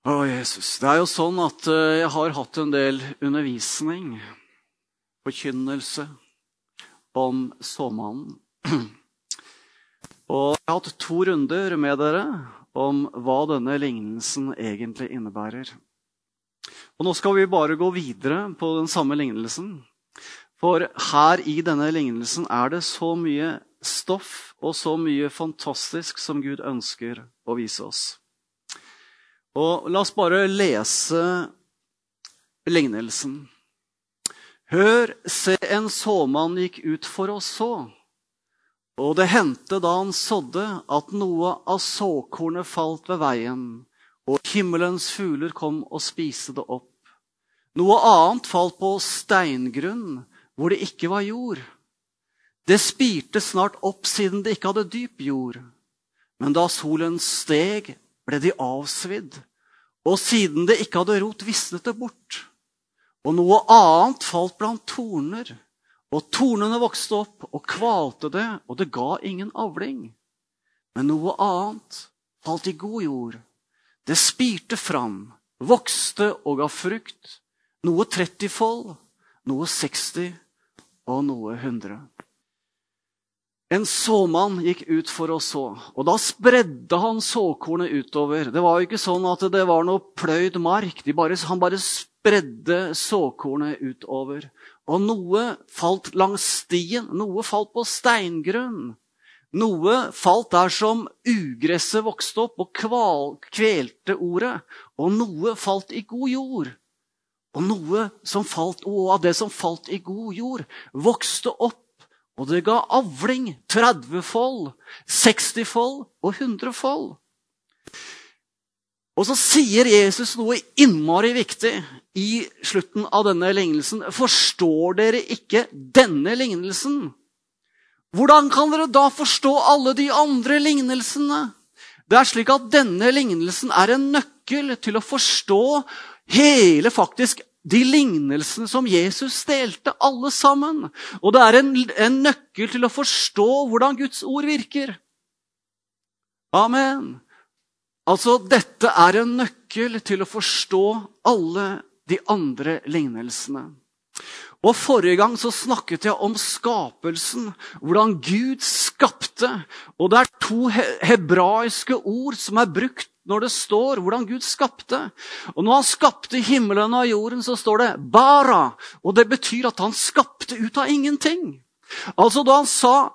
Å, Jesus. Det er jo sånn at eh, jeg har hatt en del undervisning, forkynnelse, om såmannen. Og jeg har hatt to runder med dere om hva denne lignelsen egentlig innebærer. Og Nå skal vi bare gå videre på den samme lignelsen. For her i denne lignelsen er det så mye stoff og så mye fantastisk som Gud ønsker å vise oss. Og La oss bare lese lignelsen. Hør, se, en såmann gikk ut for å så. Og det hendte da han sådde, at noe av såkornet falt ved veien, og himmelens fugler kom og spiste det opp. Noe annet falt på steingrunn, hvor det ikke var jord. Det spirte snart opp siden det ikke hadde dyp jord. Men da solen steg, ble de avsvidd, og siden det ikke hadde rot, visnet det bort. Og noe annet falt blant torner, og tornene vokste opp og kvalte det, og det ga ingen avling. Men noe annet falt i god jord. Det spirte fram, vokste og ga frukt, noe trettifold, noe seksti og noe hundre. En såmann gikk ut for å så, og da spredde han såkornet utover. Det var jo ikke sånn at det var noe pløyd mark. Bare, han bare spredde såkornet utover. Og noe falt langs stien, noe falt på steingrunn. Noe falt der som ugresset vokste opp og kval, kvelte ordet. Og noe falt i god jord. Og noe som falt, og av det som falt i god jord, vokste opp og det ga avling 30-fold, 60-fold og 100-fold. Og så sier Jesus noe innmari viktig i slutten av denne lignelsen. Forstår dere ikke denne lignelsen? Hvordan kan dere da forstå alle de andre lignelsene? Det er slik at Denne lignelsen er en nøkkel til å forstå hele faktisk de lignelsene som Jesus delte, alle sammen. Og det er en, en, nøkkel til å forstå hvordan Guds ord virker. Amen. Altså, dette er en nøkkel til å forstå alle de andre lignelsene. Og Forrige gang så snakket jeg om skapelsen, hvordan Gud skapte. Og det er to hebraiske ord som er brukt når det står hvordan Gud skapte. Og når han skapte himmelen og jorden, så står det 'bara'. Og det betyr at han skapte ut av ingenting. Altså da han sa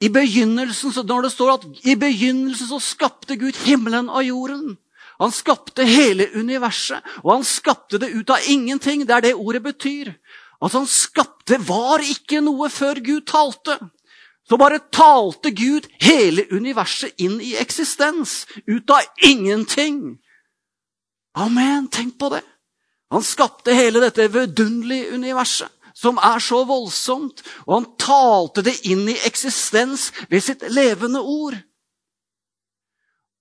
i begynnelsen, Når det står at i begynnelsen så skapte Gud himmelen og jorden. Han skapte hele universet, og han skapte det ut av ingenting. Det er det ordet betyr. Altså Han skapte var ikke noe før Gud talte så bare talte Gud hele universet inn i eksistens. Ut av ingenting. Amen. Tenk på det. Han skapte hele dette vidunderlige universet, som er så voldsomt, og han talte det inn i eksistens ved sitt levende ord.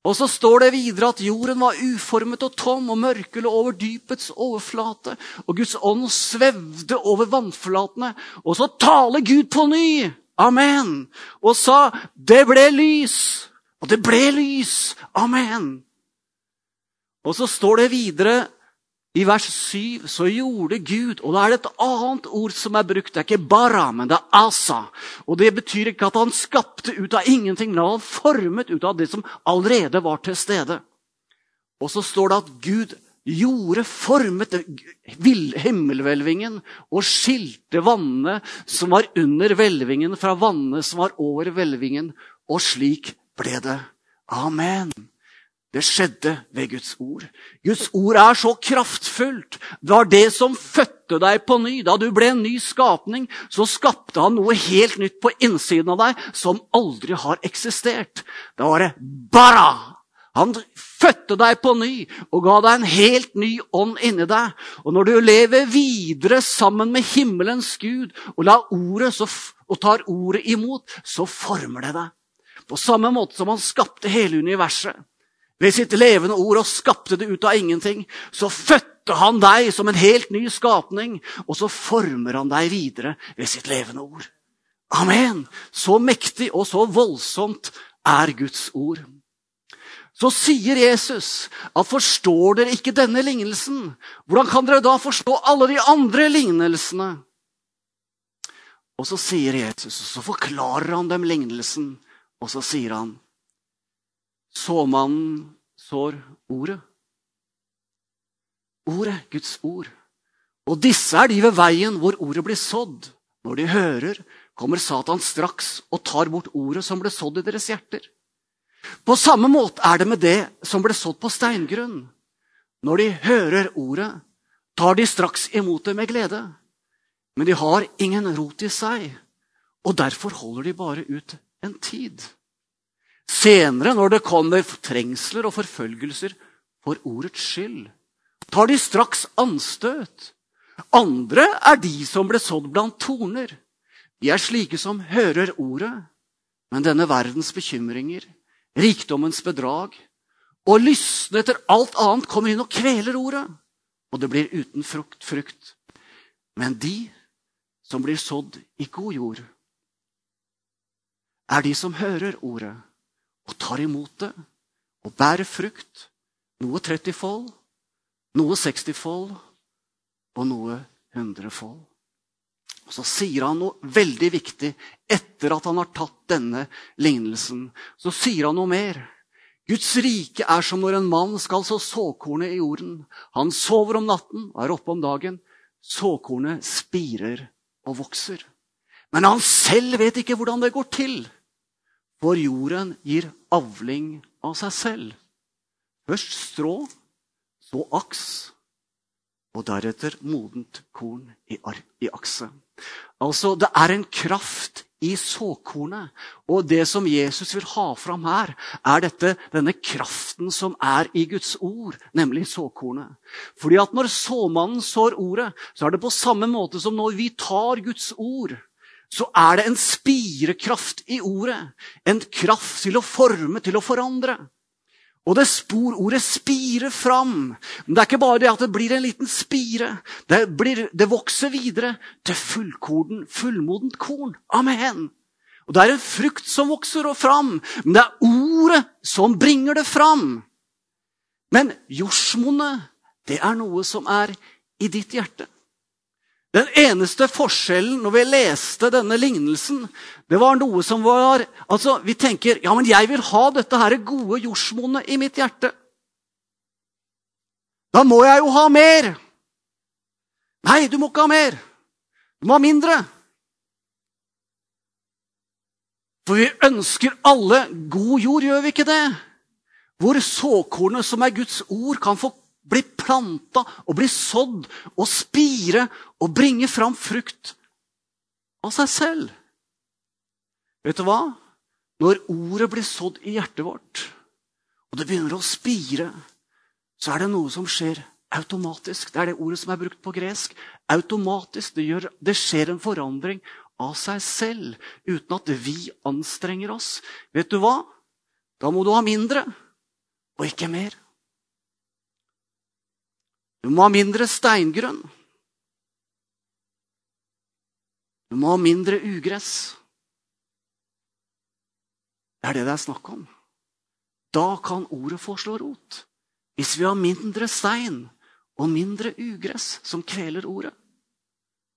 Og så står det videre at jorden var uformet og tom, og mørket lå over dypets overflate, og Guds ånd svevde over vannflatene. Og så taler Gud på ny! Amen. Og sa 'det ble lys'. Og det ble lys. Amen. Og så står det videre i vers 7 så gjorde Gud Og da er det et annet ord som er brukt. Det er ikke bara, men det er asa. Og det betyr ikke at han skapte ut av ingenting, men han formet ut av det som allerede var til stede. Og så står det at Gud gjorde, formet himmelhvelvingen og skilte vannene som var under hvelvingen, fra vannene som var over hvelvingen. Og slik ble det. Amen. Det skjedde ved Guds ord. Guds ord er så kraftfullt. Det var det som fødte deg på ny. Da du ble en ny skapning, så skapte han noe helt nytt på innsiden av deg som aldri har eksistert. Da var det bara! Han fødte deg på ny og ga deg en helt ny ånd inni deg. Og når du lever videre sammen med himmelens Gud og, ordet, og tar ordet imot, så former det deg. På samme måte som han skapte hele universet ved sitt levende ord og skapte det ut av ingenting, så fødte han deg som en helt ny skapning, og så former han deg videre ved sitt levende ord. Amen! Så mektig og så voldsomt er Guds ord. så sier Jesus at forstår dere ikke denne lignelsen, hvordan kan dere da forstå alle de andre lignelsene? Og så sier Jesus, og så forklarer han dem lignelsen, og så sier han Såmannen sår ordet. Ordet, Guds ord. Og disse er de ved veien hvor ordet blir sådd. Når de hører, kommer Satan straks og tar bort ordet som ble sådd i deres hjerter. På samme måte er det med det som ble sådd på steingrunn. Når de hører ordet, tar de straks imot det med glede. Men de har ingen rot i seg, og derfor holder de bare ut en tid. Senere, når det kommer trengsler og forfølgelser for ordets skyld, tar de straks anstøt. Andre er de som ble sådd blant torner. De er slike som hører ordet, men denne verdens bekymringer, rikdommens bedrag og lystne etter alt annet kommer inn og kveler ordet, og det blir uten frukt. frukt. Men de som blir sådd i god jord, er de som hører ordet og tar imot det og bærer frukt. Noe 30-fold, noe 60-fold og noe 100-fold. Og Så sier han noe veldig viktig etter at han har tatt denne lignelsen. Så sier han noe mer. Guds rike er som når en mann skal så såkornet i jorden. Han sover om natten og er oppe om dagen. Såkornet spirer og vokser. Men han selv vet ikke hvordan det går til. For jorden gir avling av seg selv. Først strå, så aks, og deretter modent korn i, i akse. Altså, Det er en kraft i såkornet. Og det som Jesus vil ha fram her, er dette, denne kraften som er i Guds ord, nemlig såkornet. Fordi at når såmannen sår ordet, så er det på samme måte som når vi tar Guds ord så er det en spirekraft i ordet. En kraft til å forme, til å forandre. Og det sporordet spirer fram. Men det er ikke bare det at det blir en liten spire. Det, blir, det vokser videre til fullkorn, fullmodent korn. Amen. Og Det er en frukt som vokser fram, men det er ordet som bringer det fram. Men jordsmonnet, det er noe som er i ditt hjerte. Den eneste forskjellen når vi leste denne lignelsen, det var noe som var Altså, Vi tenker ja, men jeg vil ha dette her gode jordsmonnet i mitt hjerte. Da må jeg jo ha mer. Nei, du må ikke ha mer. Du må ha mindre. For vi ønsker alle god jord, gjør vi ikke det? Hvor såkornet som er Guds ord, kan få bli planta og bli sådd og spire og bringe fram frukt av seg selv. Vet du hva? Når ordet blir sådd i hjertet vårt, og det begynner å spire, så er det noe som skjer automatisk. Det er det ordet som er brukt på gresk. Automatisk. Det, gjør, det skjer en forandring av seg selv, uten at vi anstrenger oss. Vet du hva? Da må du ha mindre, og ikke mer. Du må ha mindre steingrunn. Du må ha mindre ugress. Det er det det er snakk om. Da kan ordet få slå rot. Hvis vi har mindre stein og mindre ugress som kveler ordet.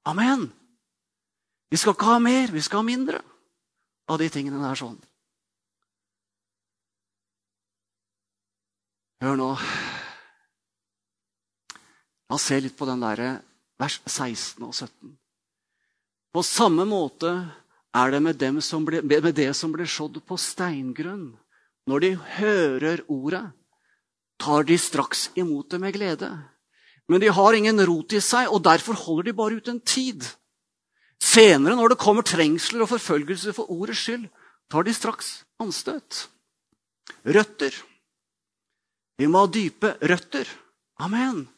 Amen. Vi skal ikke ha mer, vi skal ha mindre av de tingene der sånn. Hør nå. La oss se litt på den der, vers 16 og 17. På samme måte er det med, ble, med det som blir sådd på steingrunn. Når de hører ordet, tar de straks imot det med glede. Men de har ingen rot i seg, og derfor holder de bare ut en tid. Senere, når det kommer trengsler og forfølgelse for ordets skyld, tar de straks anstøt. Røtter. Vi må ha dype røtter. Amen.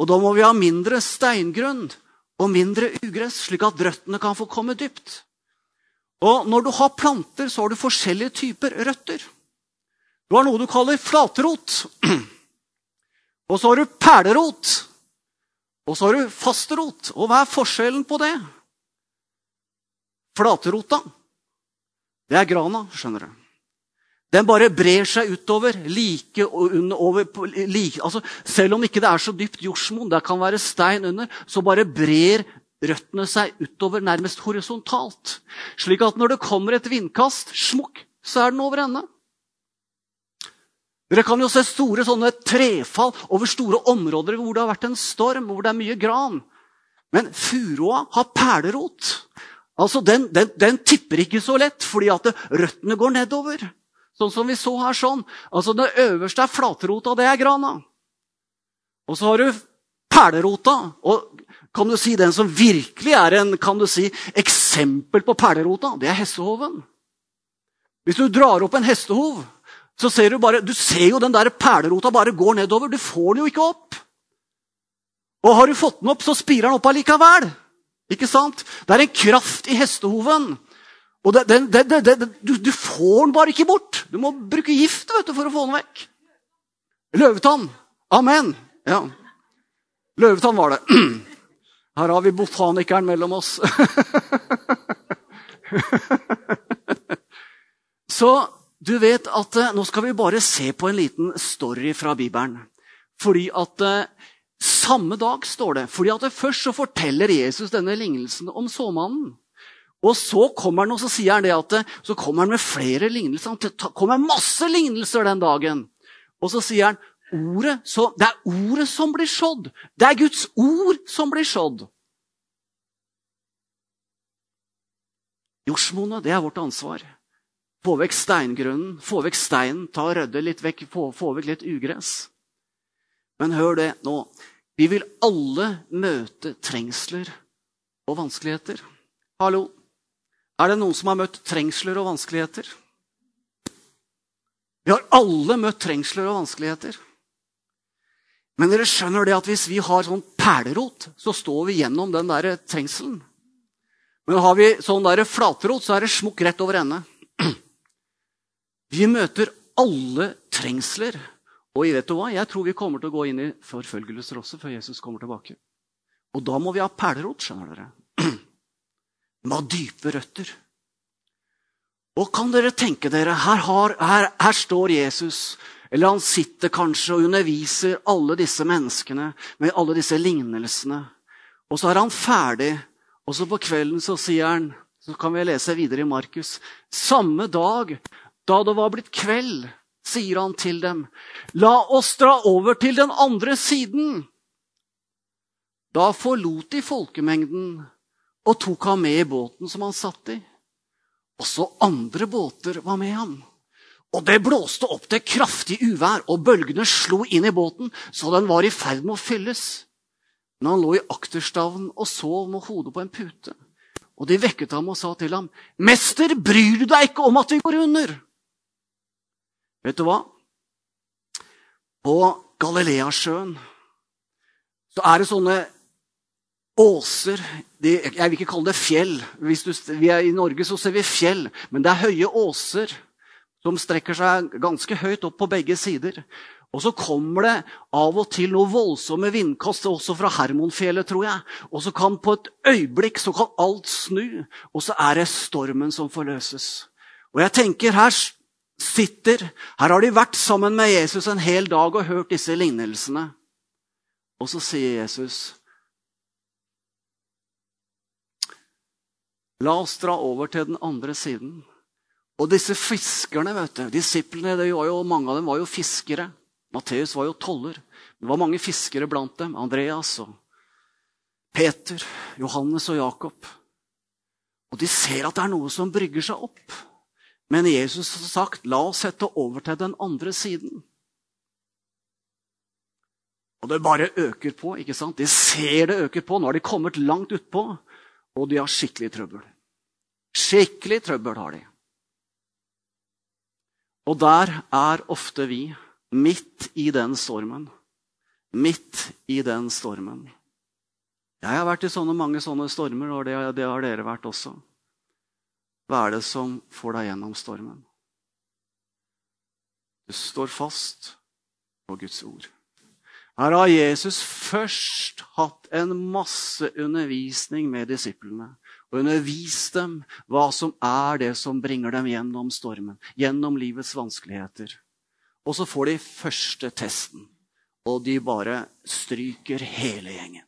Og da må vi ha mindre steingrunn og mindre ugress, slik at røttene kan få komme dypt. Og når du har planter, så har du forskjellige typer røtter. Du har noe du kaller flatrot. Og så har du perlerot. Og så har du fasterot. Og hva er forskjellen på det? Flaterota, det er grana, skjønner du. Den bare brer seg utover. like over, like, altså, Selv om ikke det er så dypt jordsmonn, det kan være stein under, så bare brer røttene seg utover nærmest horisontalt. Slik at når det kommer et vindkast, smukk, så er den over ende. Dere kan jo se store sånne trefall over store områder hvor det har vært en storm, hvor det er mye gran. Men furoa har perlerot. Altså, den, den, den, tipper ikke så lett fordi at røttene går nedover. Sånn som vi så her. sånn. Altså, Det øverste er flatrota, det er grana. Og så har du perlerota. Og kan du si den som virkelig er en kan du si, eksempel på perlerota, det er hestehoven. Hvis du drar opp en hestehov så ser du bare, du ser jo den der perlerota bare går nedover. Du får den jo ikke opp. Og har du fått den opp, så spirer den opp allikevel. Ikke sant? Det er en kraft i hestehoven. Og det, det, det, du, du, får den bare ikke bort. Du må bruke gift du, for å få den vekk. Løvetann. Amen. Ja. Løvetann var det. Her har vi botanikeren mellom oss. så du vet at eh, Nå skal vi bare se på en liten story fra Bibelen. Fordi at eh, Samme dag, står det. fordi at Først så forteller Jesus denne lignelsen om såmannen. Og så kommer han og så sier han det at så kommer han med flere lignelser. Han kommer masse lignelser den dagen. Og så sier han ordet, så, det er ordet som blir sådd. Det er Guds ord som blir sådd. Jordsmonnet, det er vårt ansvar. Få vekk steingrunnen, få vekk steinen, ta og rydde litt vekk, få, få vekk litt ugress. Men hør det nå. Vi vil alle møte trengsler og vanskeligheter. Hallo? Er det noen som har møtt trengsler og vanskeligheter? Vi har alle møtt trengsler og vanskeligheter. Men dere skjønner det at hvis vi har sånn perlerot, så står vi gjennom den der trengselen. Men har vi sånn der flatrot, så er det smukk rett over ende. Vi møter alle trengsler. Og vet du hva? jeg tror vi kommer til å gå inn i forfølgelser også før Jesus kommer tilbake. Og da må vi ha perlerot, skjønner dere. Må dype røtter. Og kan dere tenke dere, her, har, her, her står Jesus, eller han sitter kanskje og underviser alle disse menneskene med alle disse lignelsene. Og så er han ferdig, og så på kvelden så sier han så kan vi lese videre i Markus. Samme dag da det var blitt kveld, sier han til dem, la oss dra over til den andre siden. Da forlot de folkemengden og tok ham med i båten som han satt i. Også andre båter var med ham. Og det blåste opp til kraftig uvær, og bølgene slo inn i båten så den var i ferd med å fylles. Men han lå i akterstavnen og sov med hodet på en pute. Og de vekket ham og sa til ham, 'Mester, bryr du deg ikke om at vi går under?' Vet du hva? På Galileasjøen så er det sånne åser de, Jeg vil ikke kalle det fjell. Hvis du, I Norge så ser vi fjell, men det er høye åser som strekker seg ganske høyt opp på begge sider. Og så kommer det av og til noe voldsomme vindkast, også fra Hermonfjellet, tror jeg. Og så kan på et øyeblikk så kan alt snu, og så er det stormen som forløses. Og jeg tenker her sitter Her har de vært sammen med Jesus en hel dag og hørt disse lignelsene. Og så sier Jesus La oss dra over til den andre siden. Og disse fiskerne, vet du, disiplene, jo, mange av dem var jo fiskere. Matteus var jo toller. Det var mange fiskere blant dem. Andreas og Peter, Johannes og Jakob. Og de ser at det er noe som brygger seg opp. Men Jesus har sagt, 'La oss sette over til den andre siden'. Og det bare øker på. ikke sant? De ser det øker på. Nå har de kommet langt utpå, og de har skikkelig trøbbel. Skikkelig trøbbel har de. Og der er ofte vi, midt i den stormen. Midt i den stormen. Jeg har vært i sånne mange sånne stormer, og det, det har dere vært også. Hva er det som får deg gjennom stormen? Du står fast på Guds ord. Her har Jesus først hatt en masse undervisning med disiplene og undervist dem hva som er det som bringer dem gjennom stormen, gjennom livets vanskeligheter. Og så får de første testen, og de bare stryker hele gjengen.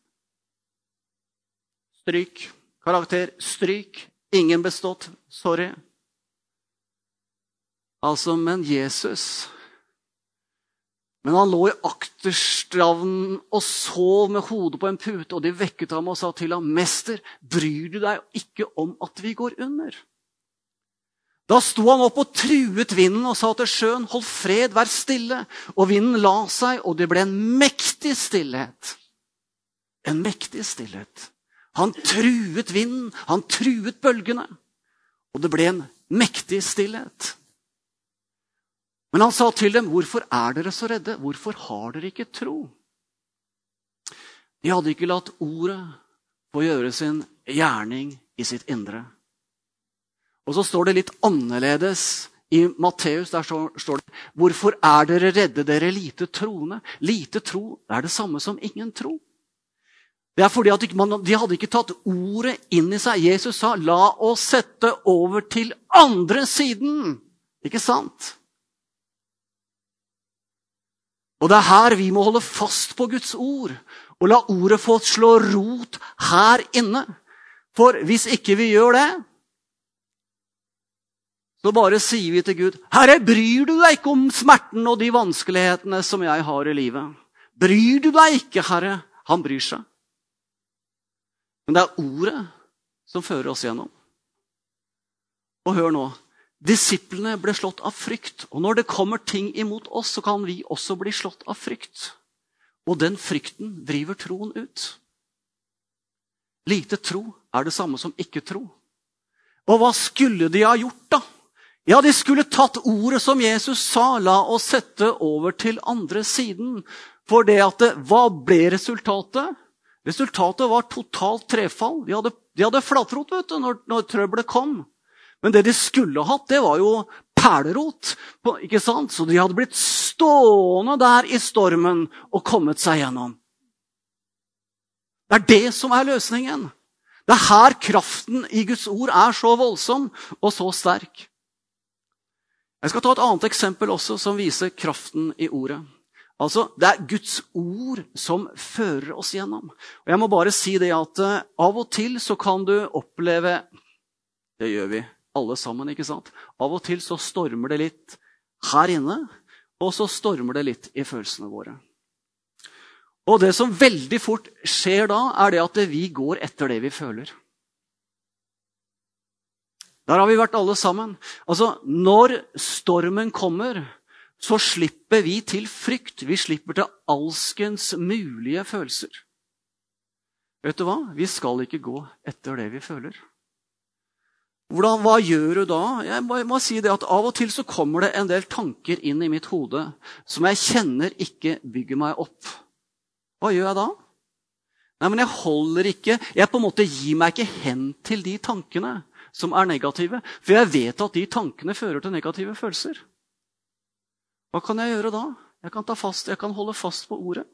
Stryk. Karakter stryk. Ingen bestått. Sorry. Altså, men Jesus Men han lå i akterstravnen og sov med hodet på en pute, og de vekket ham og sa til ham, 'Mester, bryr du deg ikke om at vi går under?' Da sto han opp og truet vinden og sa til sjøen, 'Hold fred, vær stille.' Og vinden la seg, og det ble en mektig stillhet. En mektig stillhet. Han truet vinden, han truet bølgene. Og det ble en mektig stillhet. Men han sa til dem, 'Hvorfor er dere så redde? Hvorfor har dere ikke tro?' De hadde ikke latt ordet få gjøre sin gjerning i sitt indre. Og så står det litt annerledes i Matteus. Der står det, 'Hvorfor er dere redde, dere lite troende?' Lite tro er det samme som ingen tro. Det er fordi at De hadde ikke tatt ordet inn i seg. Jesus sa, 'La oss sette over til andre siden'. Ikke sant? Og det er her vi må holde fast på Guds ord og la ordet få slå rot her inne. For hvis ikke vi gjør det, så bare sier vi til Gud, 'Herre, bryr du deg ikke om smerten og de vanskelighetene som jeg har i livet?' 'Bryr du deg ikke, Herre?' Han bryr seg. Men det er ordet som fører oss gjennom. Og hør nå. Disiplene ble slått av frykt. Og når det kommer ting imot oss, så kan vi også bli slått av frykt. Og den frykten driver troen ut. Lite tro er det samme som ikke tro. Og hva skulle de ha gjort, da? Ja, de skulle tatt ordet som Jesus sa, la oss sette over til andre siden. For det at det, hva ble resultatet? Resultatet var totalt trefall. De hadde, de hadde flatrot vet du, når, når trøbbelet kom. Men det de skulle hatt, det var jo perlerot. ikke sant? Så de hadde blitt stående der i stormen og kommet seg gjennom. Det er det som er løsningen. Det er her kraften i Guds ord er så voldsom og så sterk. Jeg skal ta et annet eksempel også som viser kraften i ordet. Altså, Det er Guds ord som fører oss gjennom. Og jeg må bare si det at uh, Av og til så kan du oppleve Det gjør vi alle sammen. ikke sant? Av og til så stormer det litt her inne, og så stormer det litt i følelsene våre. Og det som veldig fort skjer da, er det at vi går etter det vi føler. Der har vi vært alle sammen. Altså, Når stormen kommer, så slipper vi til frykt. Vi slipper til alskens mulige følelser. Vet du hva? Vi skal ikke gå etter det vi føler. Hvordan, hva gjør du da? Jeg må, jeg må, si det at Av og til så kommer det en del tanker inn i mitt hode som jeg kjenner ikke bygger meg opp. Hva gjør jeg da? Nei, men Jeg holder ikke Jeg på en måte gir meg ikke hen til de tankene som er negative. For jeg vet at de tankene fører til negative følelser. Hva kan jeg gjøre da? Jeg kan, ta fast, jeg kan holde fast på ordet.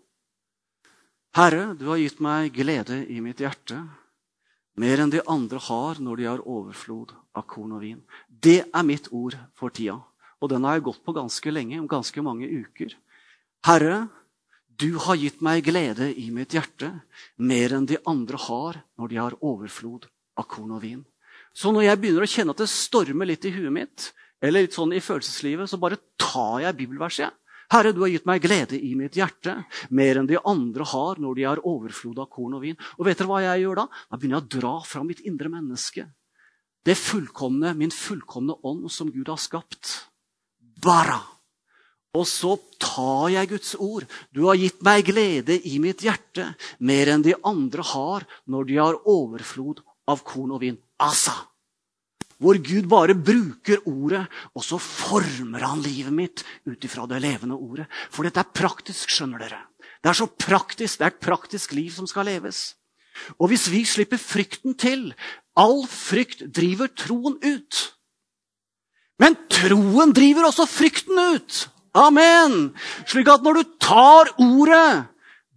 Herre, du har gitt meg glede i mitt hjerte mer enn de andre har når de har overflod av korn og vin. Det er mitt ord for tida. Og den har jeg gått på ganske lenge, om ganske mange uker. Herre, du har gitt meg glede i mitt hjerte, mer enn de andre har når de har overflod av korn og vin. Så når jeg begynner å kjenne at det stormer litt i huet mitt, eller litt sånn i følelseslivet, så bare tar jeg bibelverset. Herre, du har gitt meg glede i mitt hjerte, mer enn de andre har når de har overflod av korn og vin. Og vet dere hva jeg gjør da? Da begynner jeg å dra fra mitt indre menneske. Det fullkomne, min fullkomne ånd som Gud har skapt. Bara. Og så tar jeg Guds ord. Du har gitt meg glede i mitt hjerte, mer enn de andre har når de har overflod av korn og vin. Asa hvor Gud bare bruker ordet, og så former han livet mitt ut ifra det levende ordet. For dette er praktisk, skjønner dere. Det er så praktisk, det er et praktisk liv som skal leves. Og hvis vi slipper frykten til All frykt driver troen ut. Men troen driver også frykten ut. Amen! Slik at når du tar ordet,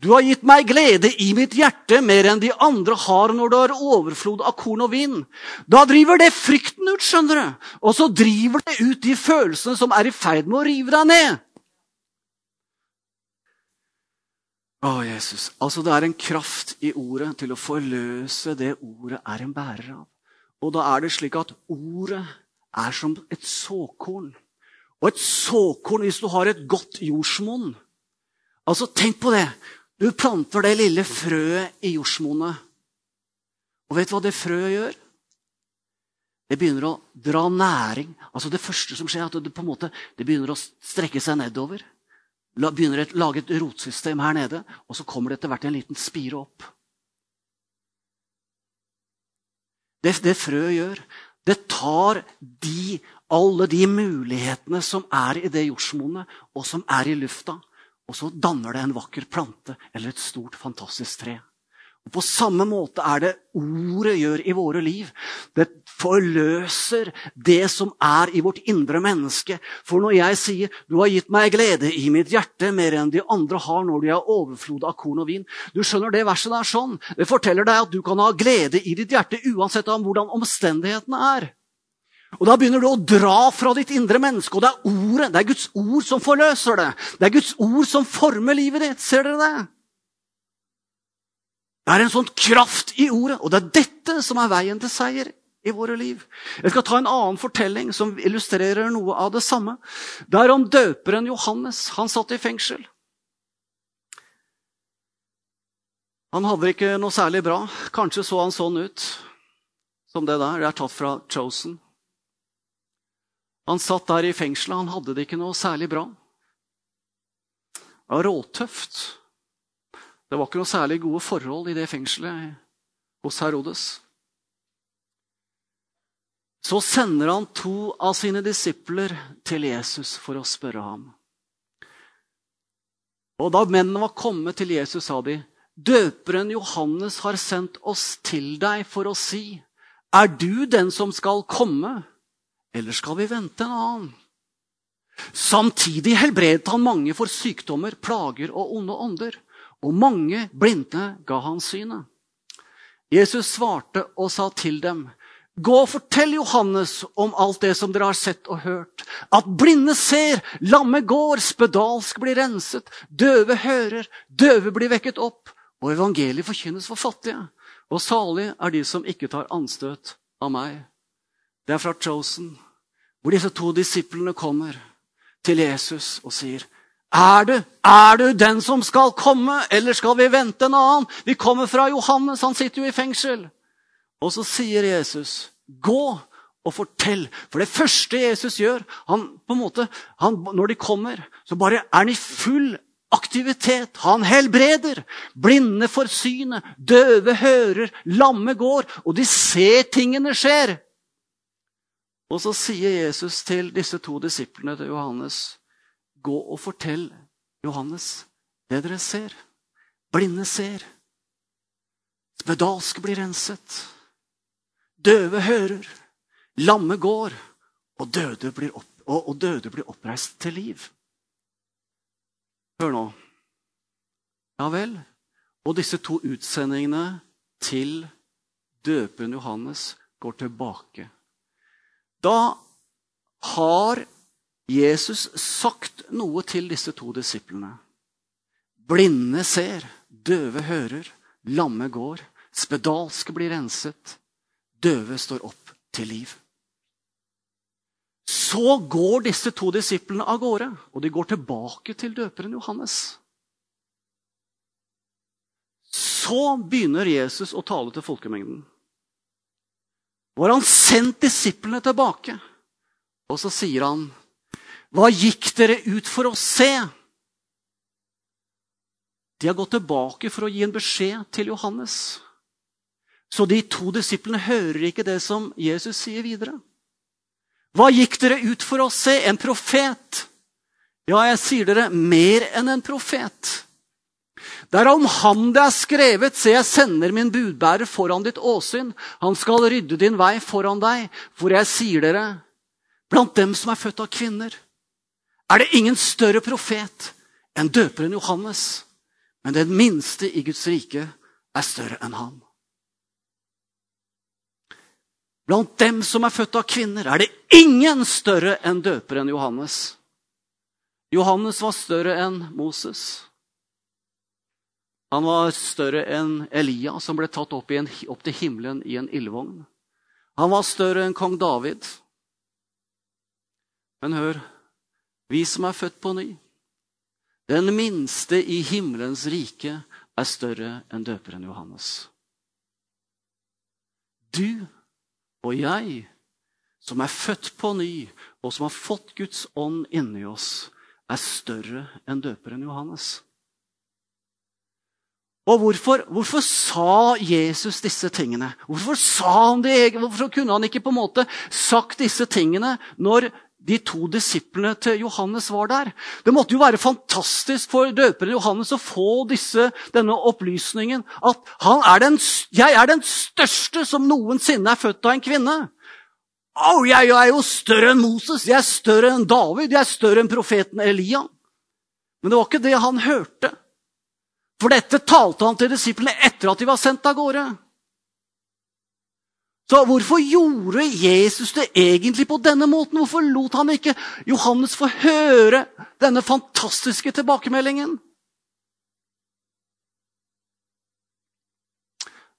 Du har gitt meg glede i mitt hjerte mer enn de andre har når det har overflod av korn og vin. Da driver det frykten ut, skjønner du. Og så driver det ut de følelsene som er i ferd med å rive deg ned. Å, Jesus. Altså, det er en kraft i ordet til å forløse det ordet er en bærer av. Og da er det slik at ordet er som et såkorn. Og et såkorn, hvis du har et godt jordsmonn Altså, tenk på det. Du planter det lille frøet i jordsmonnet. Og vet du hva det frøet gjør? Det begynner å dra næring. Altså Det første som skjer, er at det, på en måte, det begynner å strekke seg nedover. La, begynner å lage et rotsystem her nede, og så kommer det etter hvert en liten spire opp. Det, det frøet gjør, det tar de, alle de mulighetene som er i det jordsmonnet, og som er i lufta, og så danner det en vakker plante eller et stort, fantastisk tre. Og På samme måte er det ordet gjør i våre liv. Det forløser det som er i vårt indre menneske. For når jeg sier 'Du har gitt meg glede i mitt hjerte mer enn de andre har når de har overflod av korn og vin' Du skjønner Det verset der sånn. Det forteller deg at du kan ha glede i ditt hjerte uansett om hvordan omstendighetene er. Og Da begynner du å dra fra ditt indre menneske, og det er ordet, det er Guds ord som forløser det. Det er Guds ord som former livet ditt. Ser dere det? Det er en sånn kraft i ordet, og det er dette som er veien til seier i våre liv. Jeg skal ta en annen fortelling som illustrerer noe av det samme. Det er om døperen Johannes. Han satt i fengsel. Han hadde det ikke noe særlig bra. Kanskje så han sånn ut som det der. Det er tatt fra Chosen. Han satt der i fengselet. Han hadde det ikke noe særlig bra. Det var råtøft. Det var ikke noe særlig gode forhold i det fengselet hos Herodes. Så sender han to av sine disipler til Jesus for å spørre ham. Og Da mennene var kommet til Jesus, sa de, døperen Johannes har sendt oss til deg for å si, er du den som skal komme, eller skal vi vente en annen? Samtidig helbredet han mange for sykdommer, plager og onde ånder. Og mange blinde ga han synet. Jesus svarte og sa til dem, Gå og fortell Johannes om alt det som dere har sett og hørt. At blinde ser, lamme går, spedalsk blir renset, døve hører, døve blir vekket opp, og evangeliet forkynnes for fattige. Og salig er de som ikke tar anstøt av meg. Det er fra Chosen, hvor disse to disiplene kommer til Jesus og sier er du, er du den som skal komme, eller skal vi vente en annen? Vi kommer fra Johannes, han sitter jo i fengsel. Og så sier Jesus, gå og fortell. For det første Jesus gjør han, på en måte, han, Når de kommer, så bare er han i full aktivitet. Han helbreder. Blinde får synet, døve hører, lamme går. Og de ser tingene skjer. Og så sier Jesus til disse to disiplene til Johannes, gå og fortell Johannes det dere ser. Blinde ser. Spedalske blir renset. Døve hører. Lamme går. Og døde blir, opp, og, og døde blir oppreist til liv. Hør nå. Ja vel. Og disse to utsendingene til døperen Johannes går tilbake da har Jesus sagt noe til disse to disiplene. Blinde ser, døve hører, lamme går, spedalske blir renset, døve står opp til liv. Så går disse to disiplene av gårde, og de går tilbake til døperen Johannes. Så begynner Jesus å tale til folkemengden var han sendt disiplene tilbake. Og så sier han, 'Hva gikk dere ut for å se?' De har gått tilbake for å gi en beskjed til Johannes. Så de to disiplene hører ikke det som Jesus sier videre. Hva gikk dere ut for å se? En profet? Ja, jeg sier dere, mer enn en profet. Det er om ham det er skrevet, se, jeg sender min budbærer foran ditt åsyn. Han skal rydde din vei foran deg, for jeg sier dere, blant dem som er født av kvinner, er det ingen større profet enn døperen Johannes. Men den minste i Guds rike er større enn han. Blant dem som er født av kvinner, er det ingen større enn døperen Johannes. Johannes var større enn Moses. Han var større enn Elia, som ble tatt opp, en, opp til himmelen i en ildvogn. Han var større enn kong David. Men hør, vi som er født på ny Den minste i himmelens rike er større enn døperen Johannes. Du og jeg, som er født på ny, og som har fått Guds ånd inni oss, er større enn døperen Johannes. Og hvorfor, hvorfor, sa Jesus disse tingene? Hvorfor, det, hvorfor kunne han ikke på en måte sagt disse tingene når de to disiplene til Johannes var der? Det måtte jo være fantastisk for døperen Johannes å få disse, denne opplysningen. At er den, 'jeg er den største som noensinne er født av en kvinne'. Oh, jeg er jo større enn Moses, jeg er større enn David, jeg er større enn profeten Elia. Men det var ikke det han hørte. For dette talte han til disiplene etter at de var sendt av gårde. Så hvorfor gjorde Jesus det egentlig på denne måten? Hvorfor lot han ikke Johannes få høre denne fantastiske tilbakemeldingen?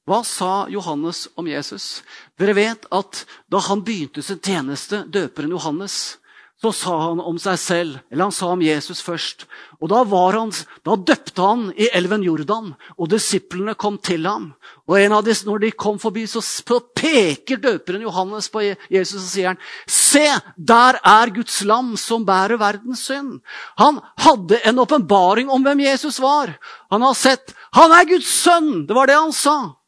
Hva sa Johannes om Jesus? Dere vet at da han begynte sin tjeneste, døperen Johannes, så sa han om seg selv, eller han sa om Jesus først. Og Da, han, da døpte han i elven Jordan, og disiplene kom til ham. Og disse, Når de kom forbi, så peker døperen Johannes på Jesus og sier han, Se, der er Guds lam som bærer verdens synd. Han hadde en åpenbaring om hvem Jesus var. Han har sett Han er Guds sønn! Det var det han sa.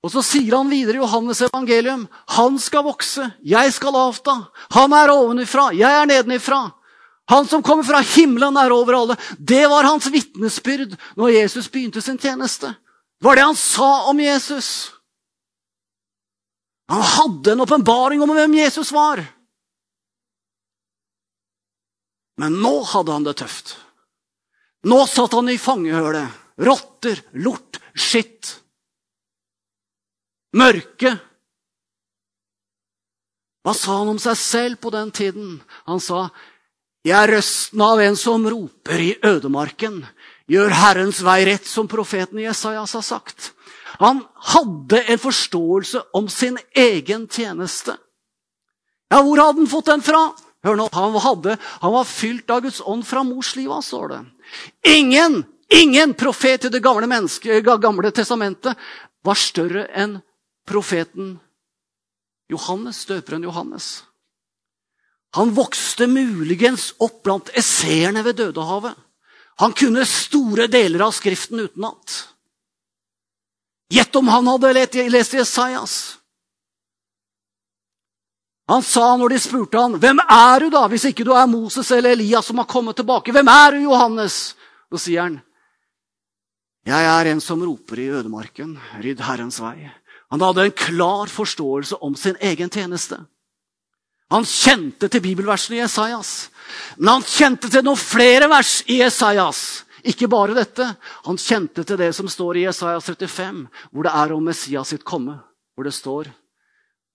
Og så sier han videre i Johannes evangelium han skal vokse, jeg skal avta. Han er ovenifra, jeg er nedenifra. Han som kommer fra himmelen, er over alle. Det var hans vitnesbyrd når Jesus begynte sin tjeneste. Det var det han sa om Jesus. Han hadde en åpenbaring om hvem Jesus var. Men nå hadde han det tøft. Nå satt han i fangehølet. Rotter, lort, skitt. Mørke. Hva sa han om seg selv på den tiden? Han sa, 'Jeg er røsten av en som roper i ødemarken.' 'Gjør Herrens vei rett', som profeten Jesajas har sagt. Han hadde en forståelse om sin egen tjeneste. Ja, hvor hadde han fått den fra? Hør nå, han, hadde, han var fylt av Guds ånd fra mors liv av, står det. Ingen, ingen profet i Det gamle, gamle testamentet var større enn profeten Johannes, døperen Johannes. Han vokste muligens opp blant esseerne ved Dødehavet. Han kunne store deler av Skriften utenat. Gjett om han hadde lest Jesajas. Han sa når de spurte han, 'Hvem er du, da, hvis ikke du er Moses eller Elias som har kommet tilbake?' 'Hvem er du, Johannes?' Da sier han, 'Jeg er en som roper i ødemarken, rydd Herrens vei.' Han hadde en klar forståelse om sin egen tjeneste. Han kjente til bibelversene i Esaias. Men han kjente til noen flere vers i Esaias. Ikke bare dette. Han kjente til det som står i Esaias 35, hvor det er om Messias sitt komme. Hvor det står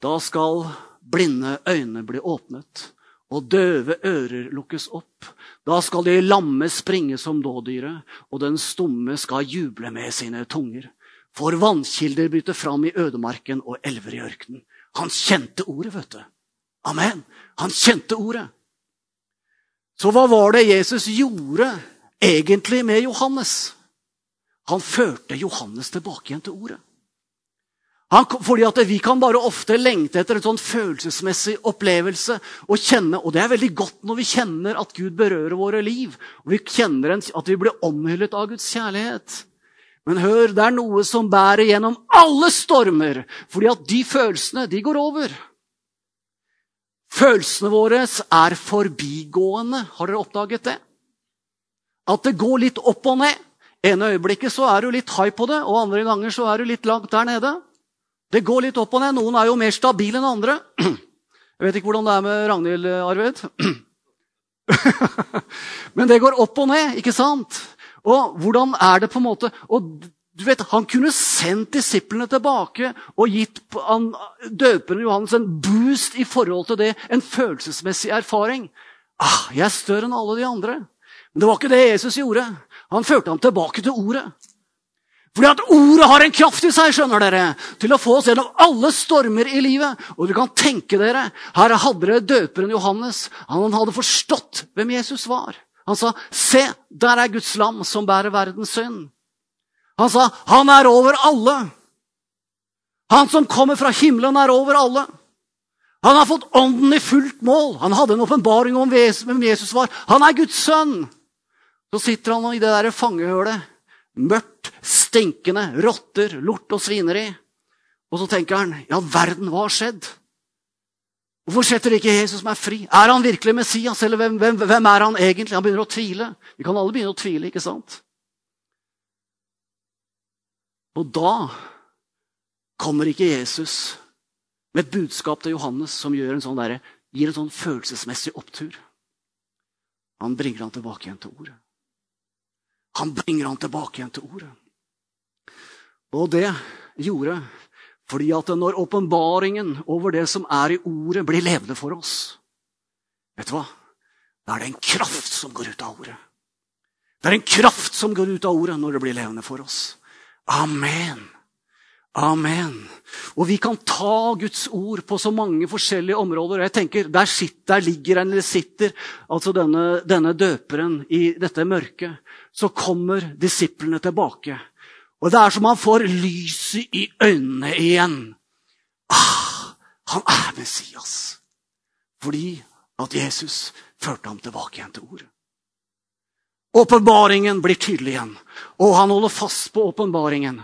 Da skal blinde øyne bli åpnet, og døve ører lukkes opp. Da skal de lamme springe som dådyret, og den stumme skal juble med sine tunger. For vannkilder bryter fram i ødemarken og elver i ørkenen. Han kjente ordet, vet du. Amen. Han kjente ordet. Så hva var det Jesus gjorde egentlig med Johannes? Han førte Johannes tilbake igjen til ordet. Han, fordi at Vi kan bare ofte lengte etter en sånn følelsesmessig opplevelse. Og kjenne, og det er veldig godt når vi kjenner at Gud berører våre liv. og vi kjenner at vi blir omhyllet av Guds kjærlighet. Men hør, det er noe som bærer gjennom alle stormer, fordi at de følelsene, de går over. Følelsene våre er forbigående. Har dere oppdaget det? At det går litt opp og ned. ene øyeblikket så er du litt high på det, og andre ganger så er du litt langt der nede. Det går litt opp og ned. Noen er jo mer stabile enn andre. Jeg vet ikke hvordan det er med Ragnhild Arved. Men det går opp og ned, ikke sant? Og hvordan er det på en måte og du vet, Han kunne sendt disiplene tilbake og gitt døperen Johannes en boost i forhold til det, en følelsesmessig erfaring. Ah, 'Jeg er større enn alle de andre.' Men det var ikke det Jesus gjorde. Han førte ham tilbake til ordet. Fordi at ordet har en kraft i seg skjønner dere, til å få oss gjennom alle stormer i livet. Og dere kan tenke dere, Her hadde dere døperen Johannes. Han hadde forstått hvem Jesus var. Han sa, 'Se, der er Guds lam som bærer verdens synd'. Han sa, 'Han er over alle'. Han som kommer fra himmelen, er over alle. Han har fått ånden i fullt mål. Han hadde en åpenbaring om hvem Jesus var. Han er Guds sønn. Så sitter han i det der fangehølet. Mørkt, stinkende, rotter, lort og svineri. Og så tenker han, ja, verden, hva har skjedd? Hvorfor setter ikke Jesus meg fri? Er han virkelig Messias, eller hvem, hvem, hvem, er han egentlig? Han begynner å tvile. Vi kan alle begynne å tvile, ikke sant? Og da kommer ikke Jesus med et budskap til Johannes som en sånn der, gir en sånn følelsesmessig opptur. Han bringer han tilbake igjen til ordet. Han bringer han tilbake igjen til ordet. Og det gjorde fordi at når åpenbaringen over det som er i ordet, blir levende for oss Vet du hva? Da er det en kraft som går ut av ordet. Det er en kraft som går ut av ordet når det blir levende for oss. Amen. Amen. Og vi kan ta Guds ord på så mange forskjellige områder. Jeg tenker, Der, sitter, der ligger en, eller sitter altså denne, denne døperen i dette mørket. Så kommer disiplene tilbake. Og det er som han får lyset i øynene igjen. Ah, han er Messias. Fordi at Jesus førte ham tilbake igjen til ordet. Åpenbaringen blir tydelig igjen, og han holder fast på åpenbaringen.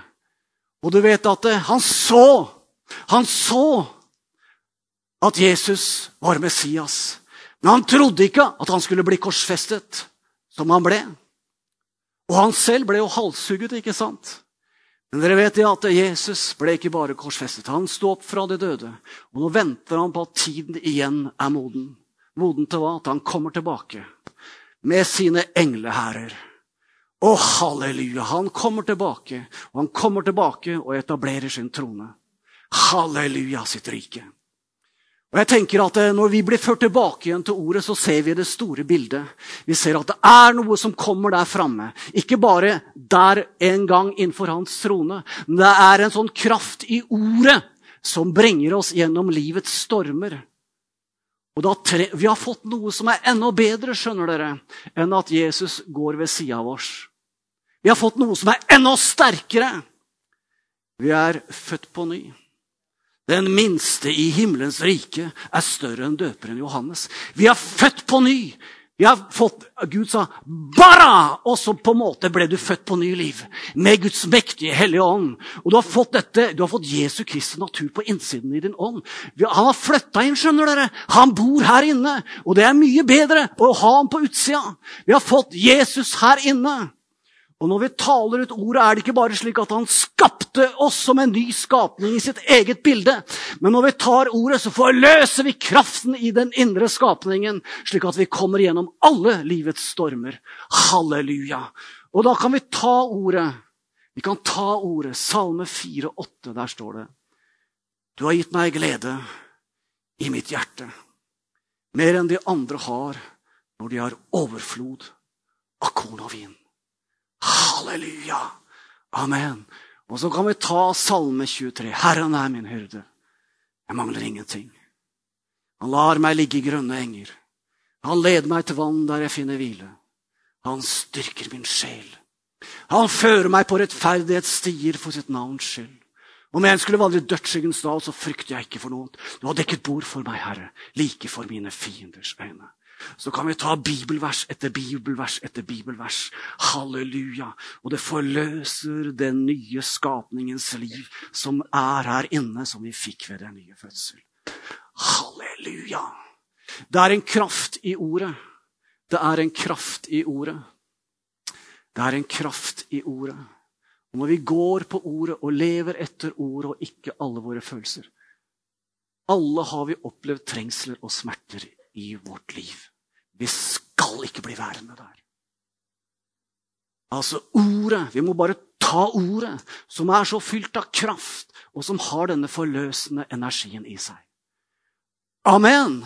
Og du vet at eh, han så Han så at Jesus var Messias. Men han trodde ikke at han skulle bli korsfestet, som han ble. Og han selv ble jo halshugget, ikke sant? Men dere vet at Jesus ble ikke bare korsfestet. Han sto opp fra de døde. Og nå venter han på at tiden igjen er moden. Moden til hva? At han kommer tilbake med sine englehærer. Å, halleluja! Han kommer tilbake, og han kommer tilbake og etablerer sin trone. Halleluja, sitt rike. Og jeg tenker at eh, Når vi blir ført tilbake igjen til ordet, så ser vi det store bildet. Vi ser at det er noe som kommer der framme. Ikke bare der en gang innenfor hans trone, men det er en sånn kraft i ordet som bringer oss gjennom livets stormer. Og tre, Vi har fått noe som er enda bedre skjønner dere, enn at Jesus går ved sida av oss. Vi har fått noe som er enda sterkere. Vi er født på ny. Den minste i himmelens rike er større enn døperen Johannes. Vi er født på ny. Vi har fått, Gud sa 'bara', og så på en måte ble du født på ny liv. Med Guds mektige hellige ånd. Og du har fått dette, du har fått Jesu Kristi natur på innsiden i din ånd. Han har flytta inn, skjønner dere. Han bor her inne. Og det er mye bedre å ha ham på utsida. Vi har fått Jesus her inne. Og når vi taler ut ordet, er det ikke bare slik at han skapte oss som en ny skapning i sitt eget bilde. Men når vi tar ordet, så forløser vi kraften i den indre skapningen, slik at vi kommer gjennom alle livets stormer. Halleluja. Og da kan vi ta ordet. Vi kan ta ordet. Salme 4,8, der står det. Du har gitt meg glede i mitt hjerte. Mer enn de andre har når de har overflod av korn og vin. Halleluja! Amen. Og så kan vi ta Salme 23. Herren er min hyrde. Jeg mangler ingenting. Han lar meg ligge i grønne enger. Han leder meg til vann der jeg finner hvile. Han styrker min sjel. Han fører meg på rettferdighetsstier for sitt navns skyld. Om jeg skulle vandre i dødsskyggens dal, så frykter jeg ikke for noe. Du har dekket bord for meg, Herre, like for mine fienders øyne så kan vi ta bibelvers etter bibelvers etter bibelvers. Halleluja. Og det forløser den nye skapningens liv som er her inne, som vi fikk ved den nye fødsel. Halleluja. Det er en kraft i ordet. Det er en kraft i ordet. Det er en kraft i ordet. Og når vi går på ordet og lever etter ordet og ikke alle våre følelser Alle har vi opplevd trengsler og smerter i vårt liv. Vi skal ikke bli værende der. Altså ordet. Vi må bare ta ordet, som er så fylt av kraft, og som har denne forløsende energien i seg. Amen!